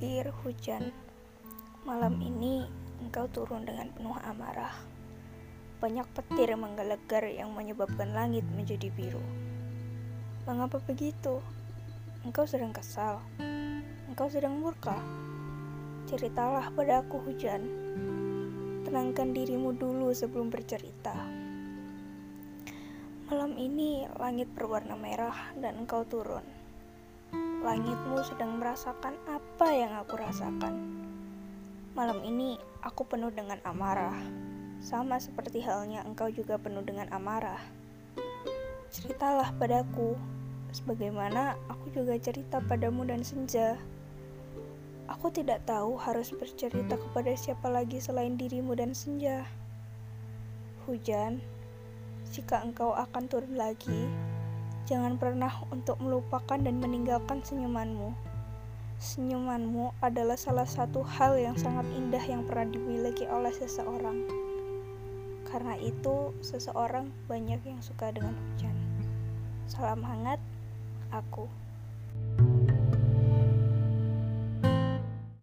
Petir hujan. Malam ini engkau turun dengan penuh amarah. Banyak petir menggelegar yang menyebabkan langit menjadi biru. Mengapa begitu? Engkau sedang kesal. Engkau sedang murka. Ceritalah padaku hujan. Tenangkan dirimu dulu sebelum bercerita. Malam ini langit berwarna merah dan engkau turun Langitmu sedang merasakan apa yang aku rasakan. Malam ini aku penuh dengan amarah, sama seperti halnya engkau juga penuh dengan amarah. Ceritalah padaku, sebagaimana aku juga cerita padamu dan senja. Aku tidak tahu harus bercerita kepada siapa lagi selain dirimu dan senja. Hujan, jika engkau akan turun lagi, Jangan pernah untuk melupakan dan meninggalkan senyumanmu. Senyumanmu adalah salah satu hal yang sangat indah yang pernah dimiliki oleh seseorang. Karena itu, seseorang banyak yang suka dengan hujan. Salam hangat, aku.